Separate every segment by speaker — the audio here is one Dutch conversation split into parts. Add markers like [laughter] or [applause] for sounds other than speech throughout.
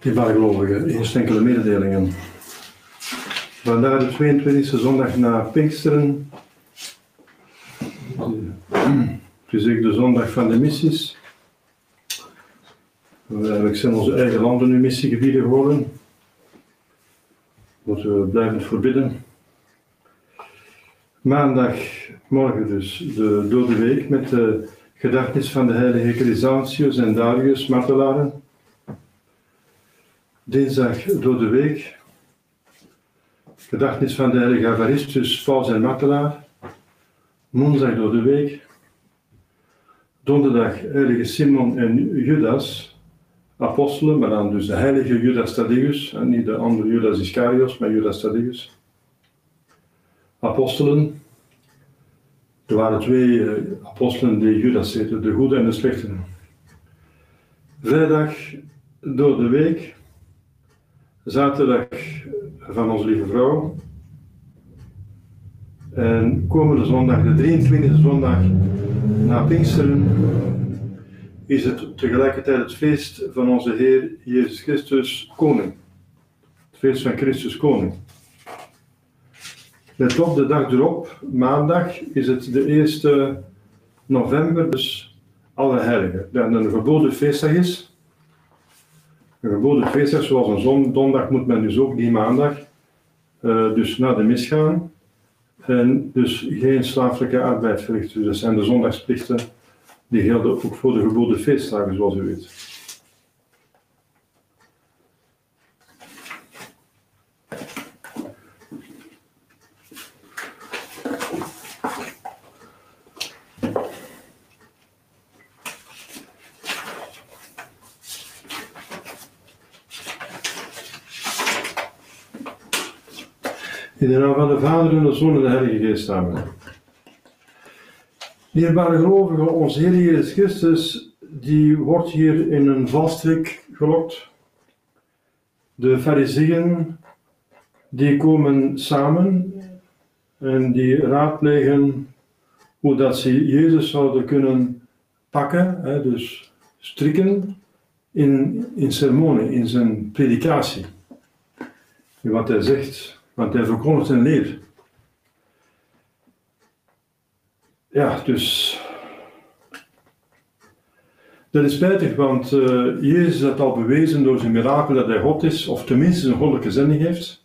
Speaker 1: Die bijgelovigen, eerst enkele mededelingen. Vandaag de 22e zondag na Pinksteren. Het is de zondag van de missies. Eigenlijk zijn onze eigen landen nu missiegebieden geworden. Moeten we blijven voorbidden. Maandag, morgen dus, de Dode Week met de gedachtenis van de heilige Chrysantius en Darius martelaren. Dinsdag Dode Week, gedachtenis van de heilige Avaristus, Paus en martelaar. Woensdag Dode Week. Donderdag heilige Simon en Judas, apostelen, maar dan dus de heilige Judas Thaddeus, en niet de andere Judas Iscariot, maar Judas Thaddeus. Apostelen. Er waren twee eh, apostelen die Judas heten, de goede en de slechte. Vrijdag door de week. Zaterdag van onze lieve vrouw. En komende zondag, de 23e zondag na Pinksteren, is het tegelijkertijd het feest van onze Heer Jezus Christus Koning. Het feest van Christus Koning. Let op, de dag erop, maandag, is het de 1 november, dus alle heiligen. Dat een verboden feestdag is. Een verboden feestdag, zoals een zon, donderdag moet men dus ook die maandag, uh, dus naar de mis gaan. En dus geen slaaflijke arbeid verrichten. Dus dat zijn de zondagsplichten die gelden ook voor de geboden feestdagen, zoals u weet. De naam van de Vader en de Zoon en de Heilige Geest, amen. Dierbare gelovigen, onze Heer Jezus Christus, die wordt hier in een valstrik gelokt. De fariseeën, die komen samen en die raadplegen hoe dat ze Jezus zouden kunnen pakken, hè, dus strikken in, in sermonen, in zijn predikatie. In wat hij zegt, want hij verkondigt een leer. Ja, dus dat is spijtig, want uh, Jezus had al bewezen door zijn mirakel dat hij God is, of tenminste een goddelijke zending heeft.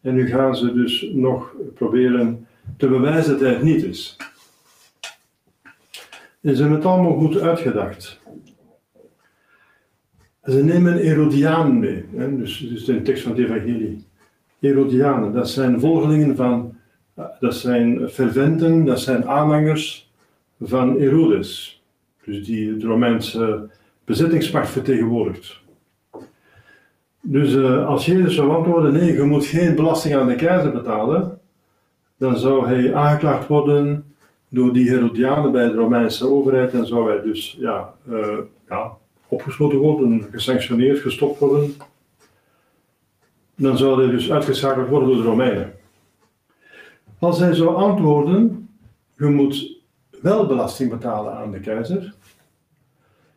Speaker 1: En nu gaan ze dus nog proberen te bewijzen dat hij het niet is. En ze hebben het allemaal goed uitgedacht. Ze nemen Herodianen mee, hè? dus, dus de tekst van het Evangelie. Herodianen, dat zijn volgelingen van, dat zijn ferventen, dat zijn aanhangers van Herodes, dus die de Romeinse bezettingsmacht vertegenwoordigt. Dus uh, als Jezus zou antwoorden, nee, je moet geen belasting aan de keizer betalen, dan zou hij aangeklaagd worden door die Herodianen bij de Romeinse overheid en zou hij dus ja, uh, ja, opgesloten worden, gesanctioneerd, gestopt worden. Dan zou hij dus uitgeschakeld worden door de Romeinen. Als hij zou antwoorden, je moet wel belasting betalen aan de keizer,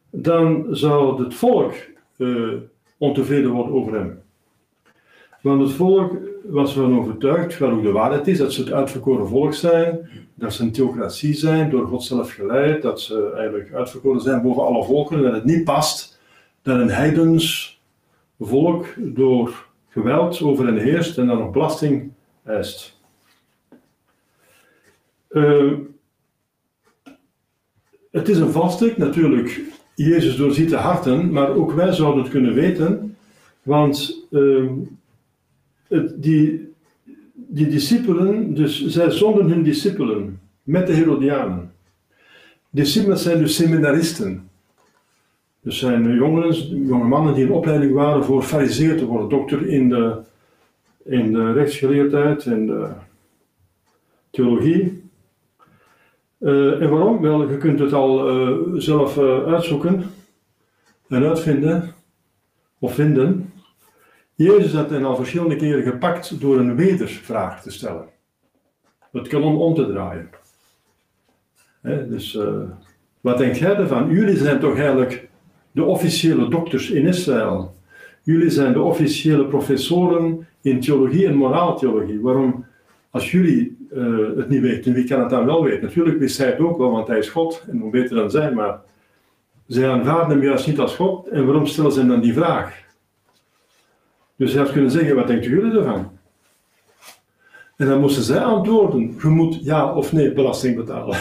Speaker 1: dan zou het volk uh, ontevreden worden over hem. Want het volk was ervan overtuigd, wat ook de waarheid is, dat ze het uitverkoren volk zijn, dat ze een theocratie zijn, door God zelf geleid, dat ze eigenlijk uitverkoren zijn boven alle volken, en dat het niet past dat een heidens volk door geweld over hen heerst en dan nog belasting eist. Uh, het is een vaststuk, natuurlijk. Jezus doorziet de harten, maar ook wij zouden het kunnen weten, want uh, het, die, die discipelen, dus zij zonden hun discipelen met de Herodianen. Discipelen zijn dus seminaristen. Dus zijn jongens, jonge mannen die in opleiding waren voor fariseer te worden, dokter in de, in de rechtsgeleerdheid en de theologie. Uh, en waarom? Wel, je kunt het al uh, zelf uh, uitzoeken en uitvinden of vinden. Jezus had hen al verschillende keren gepakt door een wedervraag te stellen. Het kanon om te draaien. He, dus wat denkt jij ervan? Jullie zijn toch eigenlijk de officiële dokters in Israël. Jullie zijn de officiële professoren in theologie en moraaltheologie. Waarom, als jullie uh, het niet weten, wie kan het dan wel weten? Natuurlijk wist hij het ook wel, want hij is God en hoe beter dan zij, maar zij aanvaarden hem juist niet als God. En waarom stellen ze dan die vraag? Dus hij had kunnen zeggen, wat denken jullie ervan? En dan moesten zij antwoorden, je moet ja of nee belasting betalen.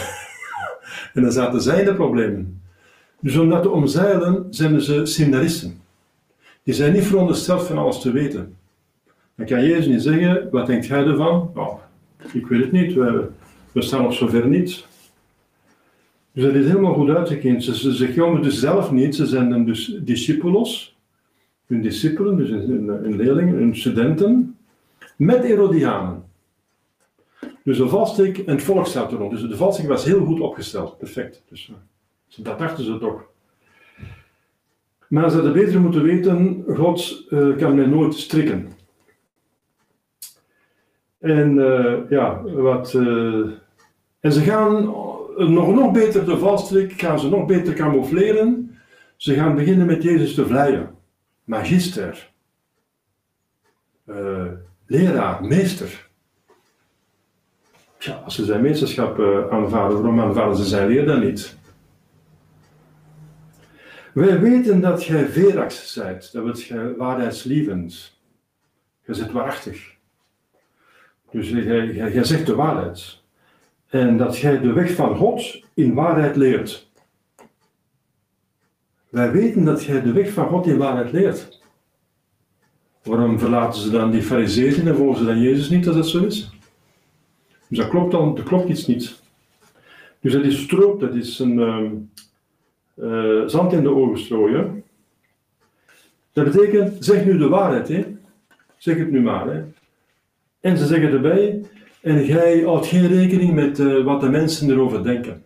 Speaker 1: [laughs] en dan zaten zij in de problemen. Dus om dat te omzeilen zijn ze seminaristen. Die zijn niet verondersteld van alles te weten. Dan kan Jezus niet zeggen, wat denkt jij ervan? Oh, ik weet het niet, we, we staan op zover niet. Dus dat is helemaal goed uitgekend. Ze, ze, komen dus zelf niet, ze zijn dan dus discipulos, hun discipelen, dus hun, leerlingen, hun studenten, met Herodianen. Dus de valstrik en het volk staat erom. Dus de valstrik was heel goed opgesteld, perfect. Dus, eh, dat dachten ze toch. Maar ze hadden beter moeten weten, God uh, kan mij nooit strikken. En uh, ja, wat... Uh, en ze gaan nog, nog beter de valstrik, gaan ze nog beter camoufleren. Ze gaan beginnen met Jezus te vleien. Magister. leraar, meester. Ja, als ze zijn meesterschap aanvaarden, waarom aanvaarden ze zijn leer dan niet? Wij weten dat gij verax zijt, dat wil gij waarheidslievend. Je zit waarachtig. Dus jij, jij zegt de waarheid. En dat gij de weg van God in waarheid leert. Wij weten dat gij de weg van God in waarheid leert. Waarom verlaten ze dan die fariseeën en volgen ze dan Jezus niet als dat zo is? Dus dat klopt dan, dat klopt iets niet. Dus dat is stroop, dat is een, ehm, uh, zand in de ogen strooien. Dat betekent, zeg nu de waarheid, hè? zeg het nu maar. Hè? En ze zeggen erbij, en jij houdt geen rekening met uh, wat de mensen erover denken.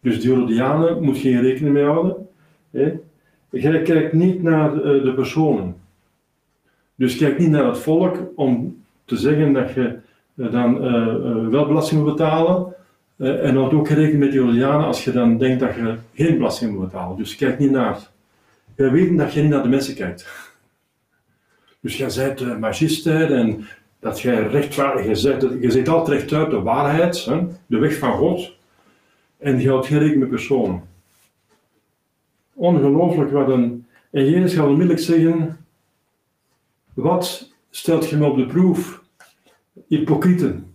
Speaker 1: Dus de Herodianen moet geen rekening mee houden. Hè? Jij kijkt niet naar uh, de personen. Dus kijk niet naar het volk om te zeggen dat je dan wel belasting moet betalen Uh, en houd ook rekening met die Julianen als je dan denkt dat je geen belasting moet betalen. Dus kijk niet naar. Wij weten dat je niet naar de mensen kijkt. [laughs] Dus jij bent uh, magister en dat jij rechtvaardig, zegt, je zegt altijd rechtuit de waarheid, hè, de weg van God. En je houdt geen rekening met personen. Ongelooflijk wat een. En Jezus gaat onmiddellijk zeggen: Wat stelt je me op de proef? Hypocrieten.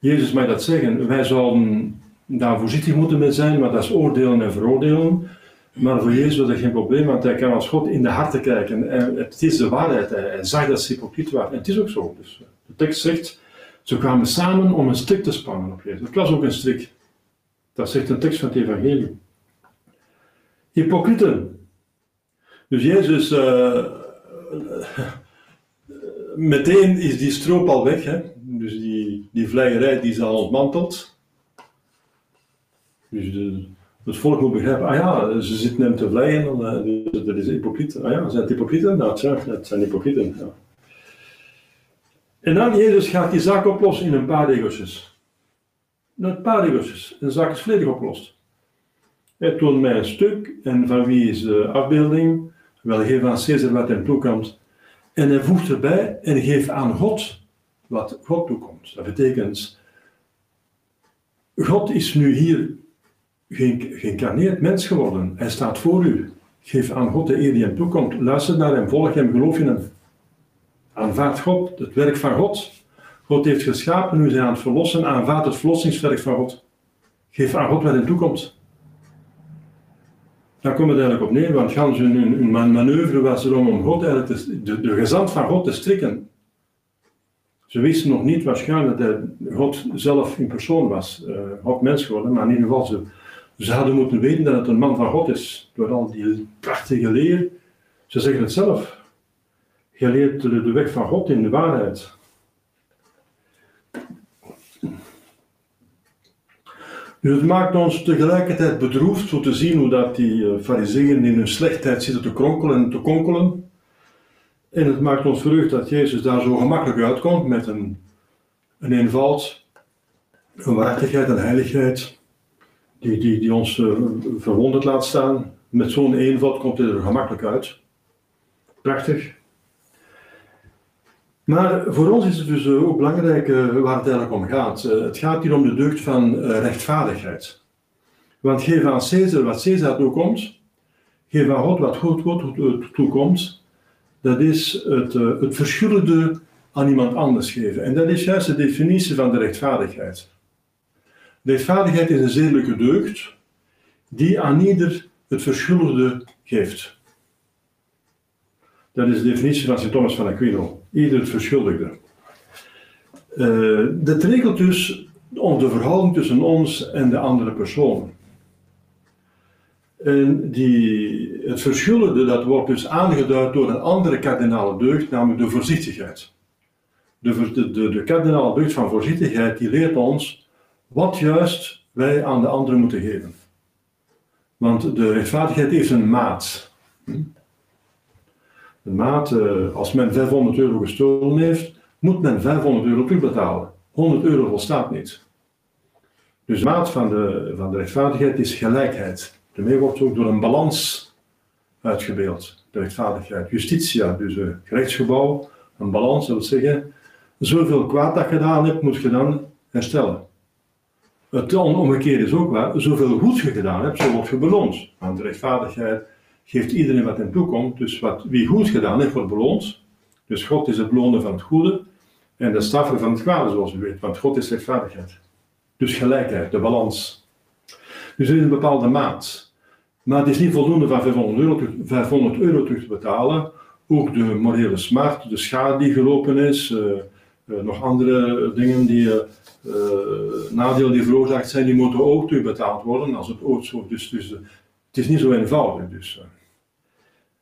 Speaker 1: Jezus mag dat zeggen. Wij zouden daar voorzichtig moeten mee zijn, maar dat is oordelen en veroordelen. Maar voor Jezus was dat geen probleem, want hij kan als God in de harten kijken. En het is de waarheid. Hij zag dat ze hypocriet waren. En het is ook zo. Dus eh, de tekst zegt, ze kwamen samen om een strik te spannen op Jezus. Het was ook een strik. Dat zegt een tekst van het evangelie. Hypocrieten. Dus Jezus, uh, meteen is die stroop al weg. Hè? Dus die, die vleierij die is al ontmanteld. Dus de, het volk moet begrijpen, ah ja, ze zitten hem te vleien, uh, dus dat is hypocriet. Ah ja, zijn het hypocrieten? Nou, tja, het zijn hypocrieten. Ja. En dan Jezus gaat die zaak oplossen in een paar regeltjes. Een paar regeltjes. De zaak is volledig opgelost. Hij toont mij een stuk en van wie is de afbeelding? Wel, geef aan Caesar wat hem toekomt. En hij voegt erbij en geeft aan God wat God toekomt. Dat betekent, God is nu hier geïncarneerd mens geworden. Hij staat voor u. Geef aan God de eer die hem toekomt. Luister naar hem, volg hem, geloof in hem. Aanvaard God, het werk van God. God heeft geschapen, nu zijn aan het verlossen. Aanvaard het verlossingswerk van God. Geef aan God wat hem toekomt. Daar komt het eigenlijk op neer, want gans hun, hun manoeuvre was erom om God de, de gezant van God te strikken. Ze wisten nog niet waarschijnlijk dat God zelf in persoon was, uh, God mens geworden, maar in ieder geval ze, ze hadden moeten weten dat het een man van God is, door al die prachtige leer. Ze zeggen het zelf. Je leert de weg van God in de waarheid. Dus het maakt ons tegelijkertijd bedroefd zo te zien hoe dat die uh, fariseeën in hun slechtheid zitten te kronkelen en te konkelen. En het maakt ons verheugd dat Jezus daar zo gemakkelijk uitkomt met een, een eenvoud, een waardigheid, een heiligheid, die, die, die ons uh, verwonderd laat staan. Met zo'n eenvoud komt hij er gemakkelijk uit. Prachtig. Maar voor ons is het dus ook belangrijk uh, waar het eigenlijk om gaat. Uh, het gaat hier om de deugd van rechtvaardigheid. Want geef aan Caesar wat Caesar toekomt, geef aan God wat God, God toekomt, dat is het, het aan iemand anders geven. En dat is juist de definitie van de rechtvaardigheid. Rechtvaardigheid is een zedelijke deugd die aan ieder het verschuldigde geeft. Dat is de definitie van Sint Thomas van Aquino. Ieder verschuldigde. Uh, regelt dus de verhouding tussen ons en de andere persoon. En die, het verschuldigde, dat wordt dus aangeduid door een andere kardinale deugd, namelijk de voorzichtigheid. De, de, de, de kardinale deugd van voorzichtigheid, die leert ons wat juist wij aan de anderen moeten geven. Want de rechtvaardigheid heeft een maat. De maat, eh, als men 500 euro gestolen heeft, moet men 500 euro terugbetalen. 100 euro volstaat niet. Dus de maat van de, van de rechtvaardigheid is gelijkheid. Daarmee wordt ook door een balans uitgebeeld, de rechtvaardigheid. Justitia, dus een gerechtsgebouw, een balans, dat wil zeggen, zoveel kwaad dat je gedaan hebt, moet je dan herstellen. Het omgekeerde is ook waar, zoveel goed je gedaan hebt, zo wordt je beloond. Aan de rechtvaardigheid geeft iedereen wat hem toekomt. Dus wat, wie goed gedaan heeft, wordt beloond. Dus God is het belonen van het goede en de straffer van het kwade, zoals u weet. Want God is rechtvaardigheid. Dus gelijkheid, de balans. Dus er is een bepaalde maat. Maar het is niet voldoende van 500 euro, 500 euro terug te betalen. Ook de morele smart, de schade die gelopen is, uh, uh, nog andere dingen die, uh, nadelen die veroorzaakt zijn, die moeten ook terugbetaald worden. Als het ook zo, dus, dus het is niet zo eenvoudig. Dus.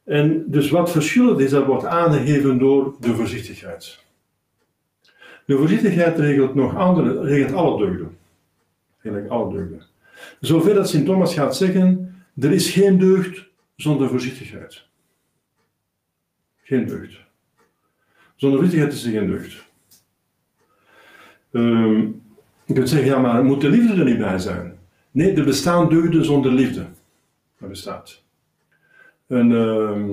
Speaker 1: En dus wat verschillend is, dat wordt aangegeven door de voorzichtigheid. De voorzichtigheid regelt nog andere, regelt alle deugden. Eigenlijk alle deugden. Zover dat Sint Thomas gaat zeggen, er is geen deugd zonder voorzichtigheid. Geen deugd. Zonder voorzichtigheid is er geen deugd. Um, Je kunt zeggen, ja, maar moet de liefde er niet bij zijn? Nee, er bestaan deugden zonder liefde. Dat bestaat. Een, ehm,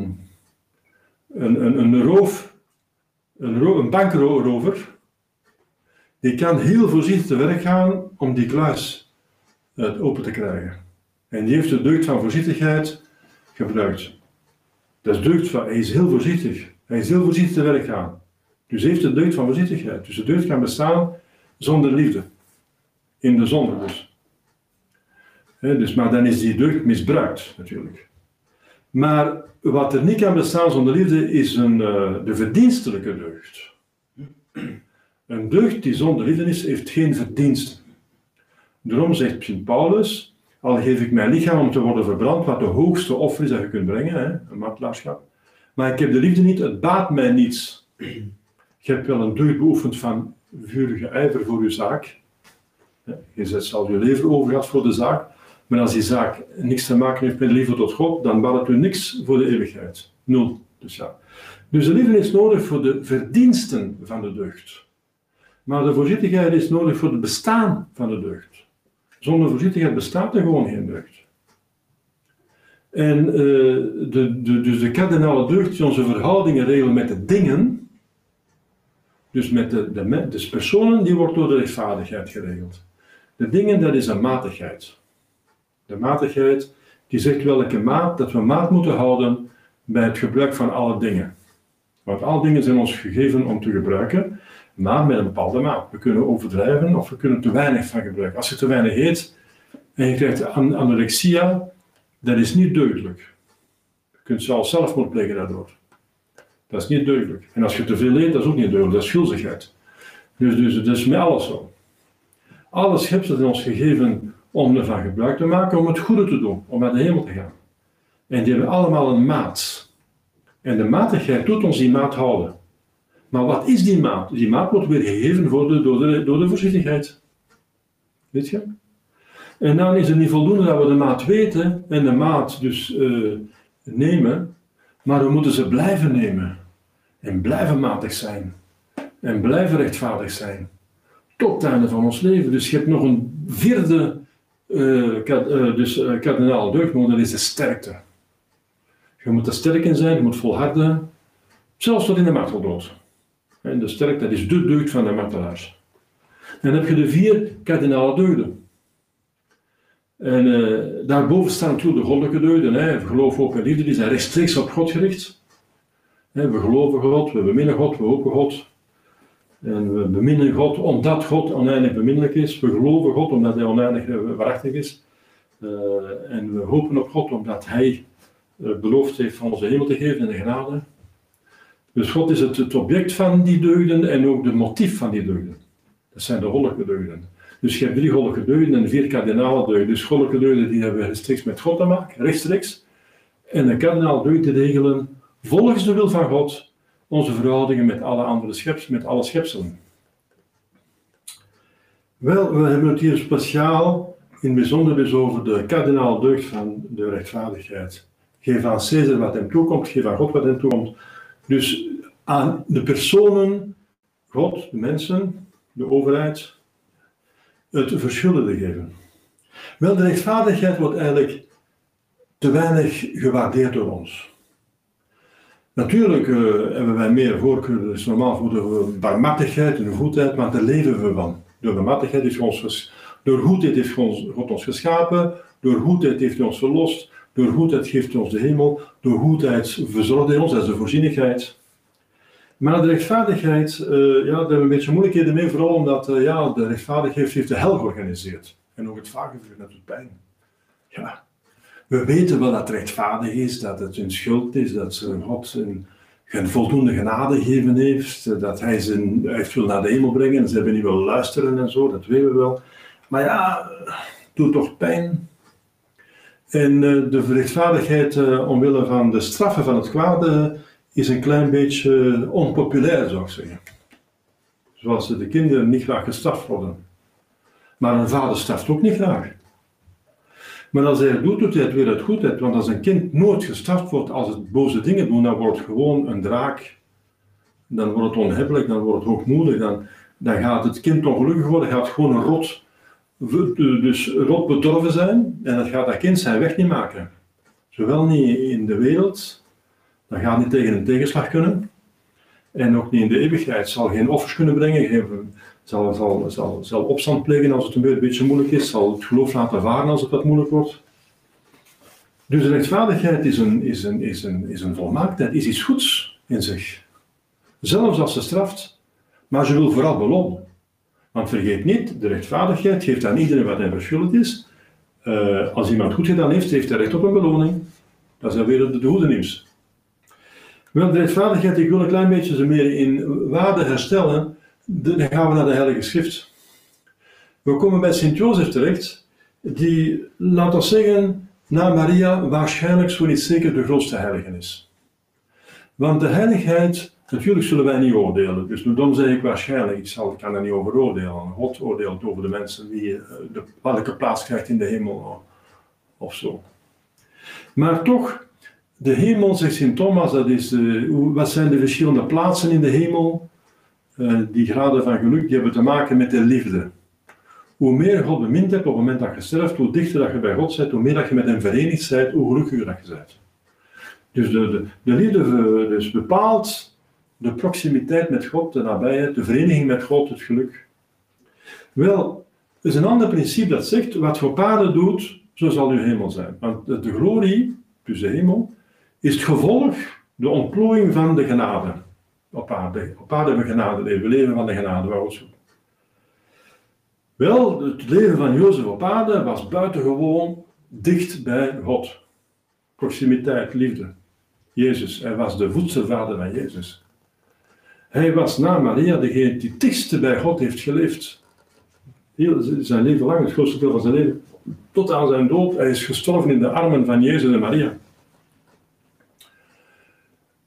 Speaker 1: een, een, een roof, een, een bankrover, die kan heel voorzichtig te werk gaan om die kluis uh, open te krijgen. En die heeft de deugd van voorzichtigheid gebruikt. Dat is deugd van, hij is heel voorzichtig. Hij is heel voorzichtig te werk gaan. Dus hij heeft de deugd van voorzichtigheid. Dus de deugd kan bestaan zonder liefde. In de zonde dus. dus. Maar dan is die deugd misbruikt natuurlijk. Maar wat er niet kan bestaan zonder liefde is een, uh, de verdienstelijke deugd. Een deugd die zonder liefde is, heeft geen verdiensten. Daarom zegt Sint Paulus, al geef ik mijn lichaam om te worden verbrand, wat de hoogste offer is dat je kunt brengen, hè, een martelaarschap. Maar ik heb de liefde niet, het baat mij niets. Je hebt wel een deugd beoefend van vurige ijver voor je zaak. Je zet zelf je leven over voor de zaak. Maar als die zaak niks te maken heeft met de liefde tot God, dan baat u niks voor de eeuwigheid. Nul. Dus ja. Dus de liefde is nodig voor de verdiensten van de deugd. Maar de voorzichtigheid is nodig voor het bestaan van de deugd. Zonder voorzichtigheid bestaat er gewoon geen deugd. En uh, de, de, dus de kardinale deugd die onze verhoudingen regelen met de dingen, dus met de, de, dus personen, die wordt door de rechtvaardigheid geregeld. De dingen, dat is een matigheid. De matigheid, die zegt welke maat, dat we maat moeten houden bij het gebruik van alle dingen. Want alle dingen zijn ons gegeven om te gebruiken, maar met een bepaalde maat. We kunnen overdrijven of we kunnen te weinig van gebruiken. Als je te weinig eet en je krijgt anorexia, dat is niet deugdelijk. Je kunt zelfs zelfmoord plegen daardoor. Dat is niet deugdelijk. En als je te veel eet, dat is ook niet deugdelijk, dat is schuldigheid. Dus, dus is met alles zo. Alle schepsel is ons gegeven om ervan gebruik te maken, om het goede te doen, om naar de hemel te gaan. En die hebben allemaal een maat. En de matigheid doet ons die maat houden. Maar wat is die maat? Die maat wordt weer gegeven door de, door de, door de voorzichtigheid. Weet je? En dan is het niet voldoende dat we de maat weten en de maat dus uh, nemen, maar we moeten ze blijven nemen. En blijven matig zijn. En blijven rechtvaardig zijn. Tot het einde van ons leven. Dus je hebt nog een vierde uh, uh, dus, uh, kardinaal deugd, dat is de sterkte. Je moet er sterk in zijn, je moet volharden, zelfs tot in de marteldood. De sterkte, dat is de deugd van de martelaars. Dan heb je de vier kardinale deugden. En daarboven staan natuurlijk de goddelijke deugden. Hè. Geloof, hoop en liefde, die zijn rechtstreeks op God gericht. We geloven God, we beminnen God, we hopen God. En we beminnen God omdat God oneindig beminnelijk is. We geloven God omdat Hij oneindig waarachtig is. Uh, en we hopen op God omdat Hij uh, beloofd heeft van onze hemel te geven en de genade. Dus God is het, het object van die deugden en ook de motief van die deugden. Dat zijn de goddelijke deugden. Dus je hebt drie goddelijke deugden en vier kardinale deugden. Dus goddelijke deugden die hebben rechtstreeks met God te maken, rechtstreeks. En de kardinale deugden regelen volgens de wil van God onze verhoudingen met alle andere met alle schepselen. Wel, we hebben het hier speciaal in het bijzonder dus over de kardinale deugd van de rechtvaardigheid. Geef aan Caesar wat hem toekomt, geef aan God wat hem toekomt. Dus aan de personen, God, de mensen, de overheid, het verschillen te geven. Wel, de rechtvaardigheid wordt eigenlijk te weinig gewaardeerd door ons. Natuurlijk uh, hebben wij meer voorkeur, is normaal voor de barmhartigheid en de goedheid, maar daar leven we van. Door barmhartigheid is ons, door goedheid heeft God ons geschapen, door goedheid heeft hij ons verlost, door goedheid geeft hij ons de hemel, door goedheid verzorgt hij ons, dat is de voorzienigheid. Maar de rechtvaardigheid, uh, ja, daar hebben we een beetje moeilijkheden mee, vooral omdat uh, ja, de rechtvaardigheid heeft de hel georganiseerd. En ook het vagevuur, dat doet pijn. Ja, we weten wel dat het rechtvaardig is, dat het hun schuld is, dat ze God een, een voldoende genade gegeven heeft, dat hij ze heeft wil naar de hemel brengen en ze hebben niet wel luisteren en zo, dat weten we wel. Maar ja, het doet toch pijn. En uh, de rechtvaardigheid omwille van de straffen van het kwade is een klein beetje onpopulair, zou ik zeggen. Zoals de kinderen niet graag gestraft worden. Maar een vader straft ook niet graag. Maar als hij het doet, doet hij het weer uit goedheid. Want als een kind nooit gestraft wordt als het boze dingen doet, dan wordt het gewoon een draak. Dan wordt het onhebbelijk, dan wordt het hoogmoedig. Dan, dan gaat het kind ongelukkig worden, gaat gewoon rot, dus rot bedorven zijn en dat gaat dat kind zijn weg niet maken. Zowel niet in de wereld, dat gaat niet tegen een tegenslag kunnen, en ook niet in de eeuwigheid, zal geen offers kunnen brengen, zal, zal, opstand plegen als het een beetje moeilijk is, zal het geloof laten varen als het wat moeilijk wordt. Dus de rechtvaardigheid is een, is een, is een, is een volmaaktheid, is iets goeds in zich. Zelfs als ze straft, maar ze wil vooral belonen. Want vergeet niet, de rechtvaardigheid geeft aan iedereen wat hij verschuldigd is. Uh, als iemand goed gedaan heeft, heeft hij recht op een beloning. Dat dan weer de goede nieuws. Wel, de rechtvaardigheid, ik wil een klein beetje ze meer in waarde herstellen. Dan gaan we naar de Heilige Schrift. We komen bij Sint-Jozef terecht, die, laten we zeggen, na Maria waarschijnlijk zo niet zeker de grootste heilige is. Want de heiligheid, natuurlijk zullen wij niet oordelen, dus dan zeg ik waarschijnlijk, ik, zal, ik kan er niet over oordelen. God oordeelt over de mensen wie eh, de, welke plaats krijgt in de hemel of zo. Maar toch, de hemel, zegt Sint Thomas, dat is, uh, wat zijn de verschillende plaatsen in de hemel? Uh, die graden van geluk, die hebben te maken met de liefde. Hoe meer God bemint hebt op het moment dat je sterft, hoe dichter dat je bij God bent, hoe meer dat je met hem verenigd bent, hoe gelukkiger dat je bent. Dus de, de, de liefde dus bepaalt de proximiteit met God, de nabijheid, de vereniging met God, het geluk. Wel, er is een ander principe dat zegt, wat voor paarden doet, zo zal uw hemel zijn. Want de glorie, dus de hemel, is het gevolg, de ontplooiing van de genade. Op aarde, hebben we genade leven, we leven van de genade, waar we wel, het leven van Jozef op aarde was buitengewoon dicht bij God. Proximiteit, liefde. Jezus, hij was de voedselvader van Jezus. Hij was na Maria degene die dichtste bij God heeft geleefd. Heel zijn leven lang, het grootste deel van zijn leven, tot aan zijn dood. Hij is gestorven in de armen van Jezus en Maria.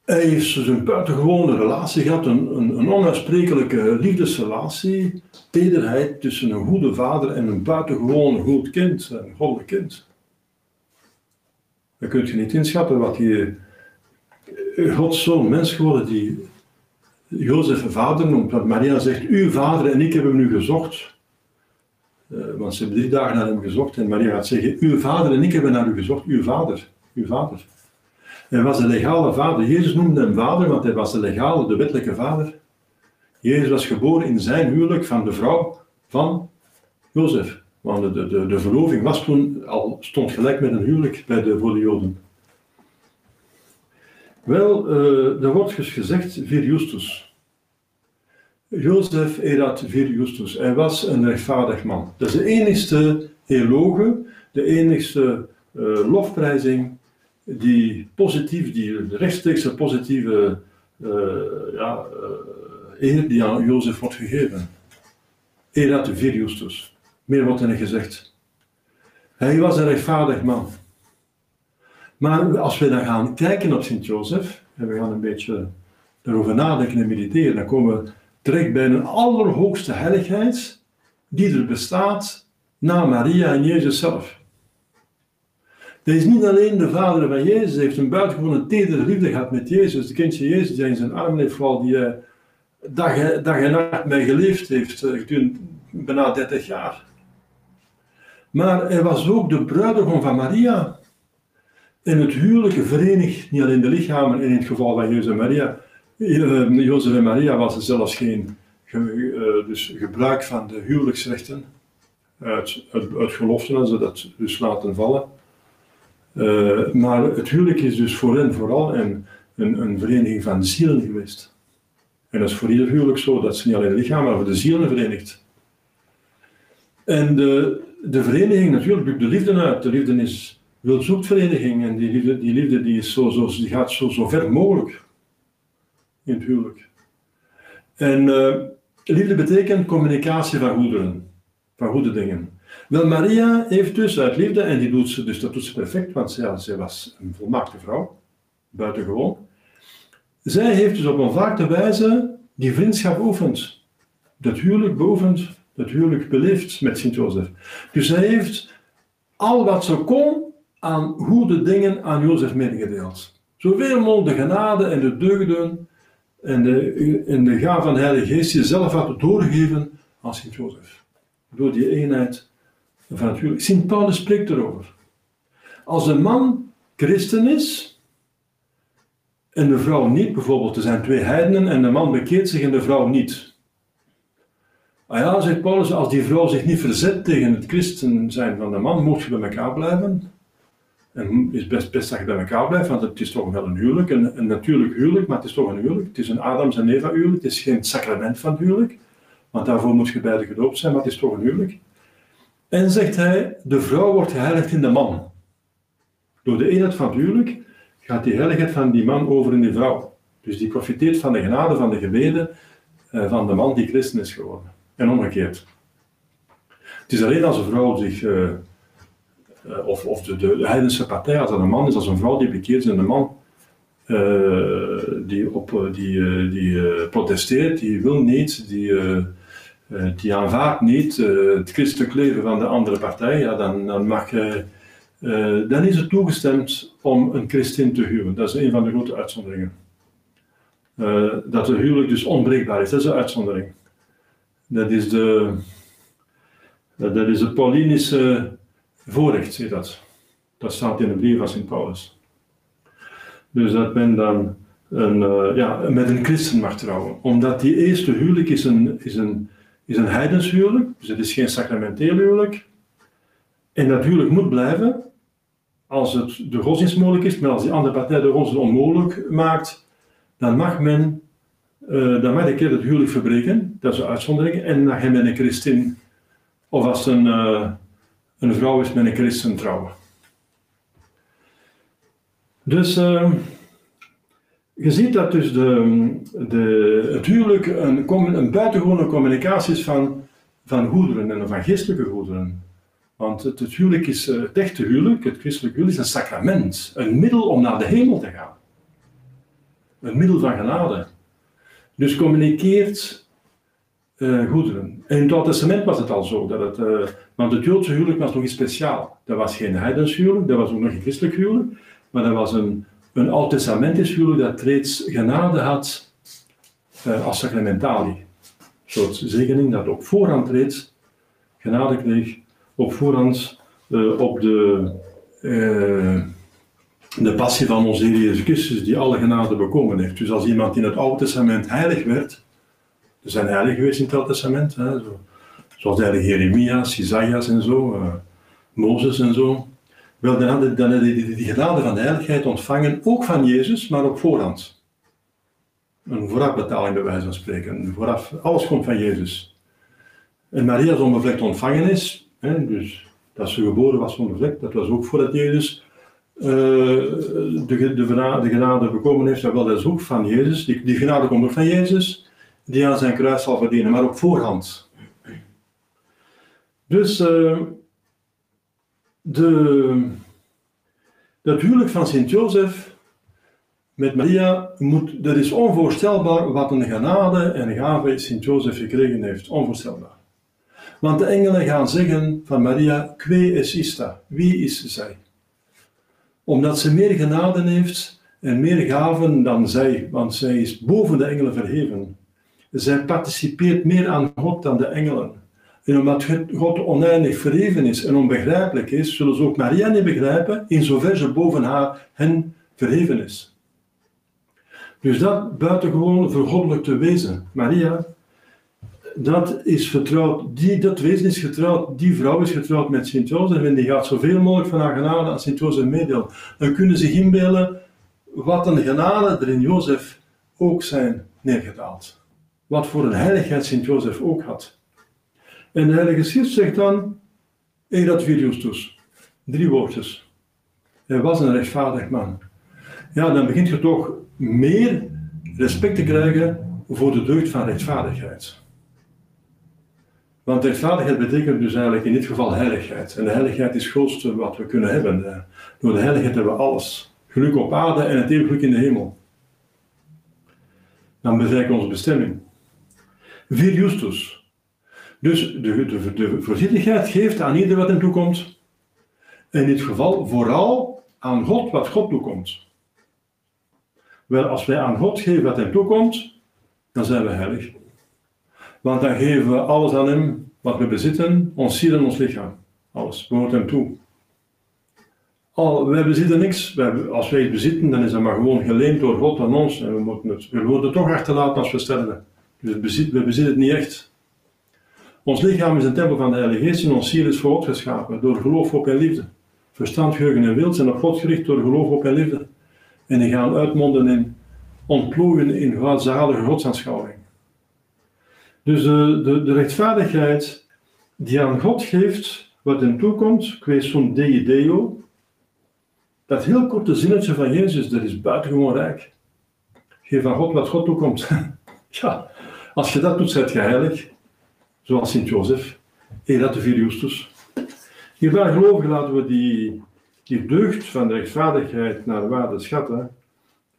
Speaker 1: Hij heeft dus een buitengewone relatie gehad, een, een, een onuitsprekelijke liefdesrelatie, tederheid tussen een goede vader en een buitengewoon goed kind, een goddelijk kind. Dan kun je niet inschatten wat die eh, Gods zoon mens geworden, die Jozef vader noemt. Want Maria zegt, uw vader en ik hebben hem nu gezocht. Uh, want ze hebben drie dagen naar hem gezocht en Maria gaat zeggen, uw vader en ik hebben naar u gezocht, uw vader, uw vader. Hij was de legale vader. Jezus noemde hem vader, want hij was de legale, de wettelijke vader. Jezus was geboren in zijn huwelijk van de vrouw van Jozef. Want de, de, de verloving was toen al, stond gelijk met een huwelijk bij de, voor de Joden. Wel, uh, er wordt dus gezegd vir Justus. Jozef erat vir Justus. Hij was een rechtvaardig man. Dat is de enigste eloge, de enigste uh, lofprijzing die positief, die rechtstreekse positieve uh, ja, uh, eer die aan Jozef wordt gegeven. Erat vir Justus. Meer wordt er niet gezegd. Hij was een rechtvaardig man. Maar als we dan gaan kijken op Sint-Jozef, en we gaan een beetje erover nadenken en mediteren, dan komen we terecht bij een allerhoogste heiligheid die er bestaat na Maria en Jezus zelf. Hij is niet alleen de vader van Jezus, hij heeft een buitengewone tedere liefde gehad met Jezus. De kindje Jezus die in zijn armen heeft vooral die uh, dag, dag en nacht mee geleefd heeft uh, gedurende bijna 30 jaar. Maar hij was ook de bruidegom van Maria. In het huwelijke verenigd, niet alleen de lichamen, in het geval van Jozef en Maria. Uh, Jozef en Maria was er zelfs geen ge, dus gebruik van de huwelijksrechten uit, uit, uit en ze dat dus laten vallen. Uh, maar het huwelijk is dus voor hen vooral een, een, een, vereniging van zielen geweest. En dat is voor ieder huwelijk zo, dat ze niet alleen het lichaam, maar voor de zielen verenigt. En de, de vereniging natuurlijk bukt de liefde uit. De liefde is vereniging en die liefde, die, liefde die, is zo, zo, die gaat zo, zo ver mogelijk in het huwelijk. En uh, liefde betekent communicatie van goederen, van goede dingen. Wel, Maria heeft dus uit liefde, en die doet ze, dus dat doet ze perfect, want zij, was een volmaakte vrouw, buitengewoon. Zij heeft dus op een vaakte wijze die vriendschap beoefend, dat huwelijk beoefend, dat huwelijk beleefd met Sint-Jozef. Dus zij heeft al wat ze kon aan goede dingen aan Jozef medegedeeld. Zoveel mogelijk de genade en de deugden en de, in de gaaf van de Heilige Geest jezelf had doorgegeven aan Sint-Jozef. Door die eenheid van. Sint Paulus spreekt erover. Als een man christen is, en de vrouw niet, bijvoorbeeld er zijn twee heidenen en de man bekeert zich en de vrouw niet. Ah ja, zegt Paulus, als die vrouw zich niet verzet tegen het christen zijn van de man, moet je bij elkaar blijven. En is best best dat je bij elkaar blijft, want het is toch wel een huwelijk, een, een natuurlijk huwelijk, maar het is toch een huwelijk. Het is een Adams en Eva huwelijk, het is geen sacrament van huwelijk, want daarvoor moet je beide gedoopt zijn, maar het is toch een huwelijk. En zegt hij, de vrouw wordt geheiligd in de man. Door de eenheid van het huwelijk gaat die heiligheid van die man over in die vrouw. Dus die profiteert van de genade van de gebeden eh, van de man die christen is geworden. En omgekeerd. Het is alleen als een vrouw zich uh, eh, of, of de, de, heidense partij, als dat een man is, als een vrouw die bekeert is en een man die, op, eh, die, die protesteert, die wil niet, die, die aanvaardt niet het christelijk leven van de andere partij, ja, dan, dan, mag, dan is het toegestemd om een christin te huwen. Dat is een van de grote uitzonderingen. dat de huwelijk dus onbreekbaar is, dat is een uitzondering. Dat is de, dat is de Paulinische voorrecht, zie dat. Dat staat in de brief van Sint Paulus. Dus dat men dan een, ja, met een christen mag trouwen. Omdat die eerste huwelijk is een, is een, is een heidenshuwelijk, dus het is geen sacramenteel huwelijk. En dat huwelijk moet blijven als het de godsdienst mogelijk is, maar als die andere partij de godsdienst onmogelijk maakt, dan mag men, uh, dan mag de keer het huwelijk verbreken, dat is een uitzondering, en dan gaat men een christin, of als een, uh, een vrouw is met een christen trouwen. Dus uh, je ziet dat dus de, de, het huwelijk een, een buitengewone communicatie is van, van goederen en van geestelijke goederen. Want het, het huwelijk is, eh, het echte huwelijk, het christelijk huwelijk, is een sacrament. Een middel om naar de hemel te gaan. Een middel van genade. Dus communiceert uh, goederen. En in het Oude Testament was het al zo, dat het, uh, want het Joodse huwelijk was nog iets speciaal. Dat was geen heidens huwelijk, dat was ook nog geen christelijk huwelijk, maar dat was een, een Oud-testamentisch huwelijk dat reeds genade had uh, als sacramentali. Een soort zegening dat op voorhand reeds genade kreeg, op voorhand op de, de passie van onze Heer Jezus Christus, die alle genade bekomen heeft. Dus als iemand in het Oude Testament heilig werd, er zijn heiligen geweest in het Oude Testament, hè, zo, zoals de heilige Jeremias, Isaias en zo, uh, Mozes en zo. Wel, dan hadden die, die, genade van de heiligheid ontvangen, ook van Jezus, maar op voorhand. Een voorafbetaling bij wijze van spreken. Vooraf, alles komt van Jezus. En Maria's onbevlekt ontvangen is, hè, dus dat ze geboren was onbevlekt, dat was ook voordat Jezus uh, de, de, de, genade bekomen heeft, dat wel dat is ook van Jezus. Die, die genade komt ook van Jezus die aan zijn kruis zal verdienen, maar op voorhand. Dus uh, de, dat huwelijk van Sint-Jozef met Maria, moet, dat is onvoorstelbaar wat een genade en gave Sint-Jozef gekregen heeft. Onvoorstelbaar. Want de engelen gaan zeggen van Maria, que es ista? Wie is zij? Omdat ze meer genade heeft en meer gaven dan zij, want zij is boven de engelen verheven. Zij participeert meer aan God dan de engelen. En omdat God oneindig verheven is en onbegrijpelijk is, zullen ze ook Maria niet begrijpen, in zover ze boven haar hen verheven is. Dus dat buitengewoon vergoddelijk te wezen. Maria, dat is vertrouwd, die, dat wezen is getrouwd, die vrouw is getrouwd met Sint-Jozef en die gaat zoveel mogelijk van haar genade aan Sint-Jozef meedelen. Dan kunnen ze zich inbeelden wat een genade er in Jozef ook zijn neergedaald wat voor een heiligheid Sint-Jozef ook had. En de Heilige Schrift zegt dan, Erat Justus, drie woordjes. Hij was een rechtvaardig man. Ja, dan begint je toch meer respect te krijgen voor de deugd van rechtvaardigheid. Want rechtvaardigheid betekent dus eigenlijk in dit geval heiligheid. En de heiligheid is het grootste wat we kunnen hebben. Door de heiligheid hebben we alles. Geluk op aarde en het eeuwig geluk in de hemel. Dan bereiken we onze bestemming. Vir justus. Dus de, de, voorzichtigheid geeft aan ieder wat hem toekomt. In dit geval vooral aan God wat God toekomt. Wel, als wij aan God geven wat hem toekomt, dan zijn we heilig. Want dan geven we alles aan hem wat we bezitten, ons ziel en ons lichaam. Alles behoort hem toe. Al, wij bezitten niks. Wij, als wij het bezitten, dan is dat maar gewoon geleend door God aan ons. En we moeten het, we het toch achterlaten als we sterven. Dus we bezitten het niet echt. Ons lichaam is een tempel van de Heilige Geest en ons ziel is voor God geschapen, door geloof, op en liefde. Verstand, geheugen en wil zijn op God gericht door geloof, op en liefde. En die gaan uitmonden in ontplooien in zalige godsaanschouwing. Dus de, de, de, rechtvaardigheid die aan God geeft, wat hem toekomt, zo'n Dei Deo, dat heel korte zinnetje van Jezus, dat is buitengewoon rijk. Geef aan God wat God toekomt. [laughs] ja, als je dat doet, zet je heilig zoals Sint-Jozef, de Justus. Hierbij gelovigen laten we die, die deugd van de rechtvaardigheid naar de waarde schatten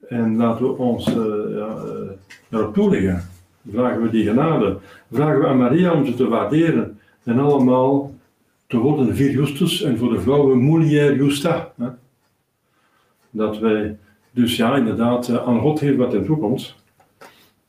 Speaker 1: en laten we ons uh, ja, daarop toeleggen. Vragen we die genade, vragen we aan Maria om ze te waarderen en allemaal te worden Vir Justus en voor de vrouwen Mulier Justa. Hè? Dat wij dus ja, inderdaad uh, aan God geven wat in toekomst.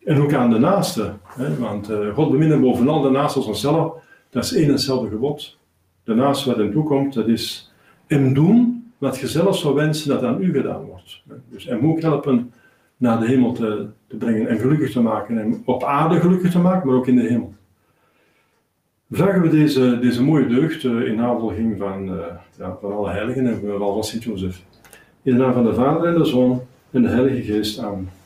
Speaker 1: En ook aan de naaste. Hè? Want uh, God beminnen bovenal de naaste als onszelf. Dat is één en hetzelfde gebod. De naaste wat hem toekomt, dat is hem doen wat je zelf zou wensen dat aan u gedaan wordt. Dus hem ook helpen naar de hemel te, te brengen en gelukkig te maken. En op aarde gelukkig te maken, maar ook in de hemel. Vragen we deze, deze mooie deugd uh, in navolging van, uh, ja, van alle heiligen en vooral van Sint-Jozef. In de naam van de Vader en de Zoon en de Heilige Geest. Amen.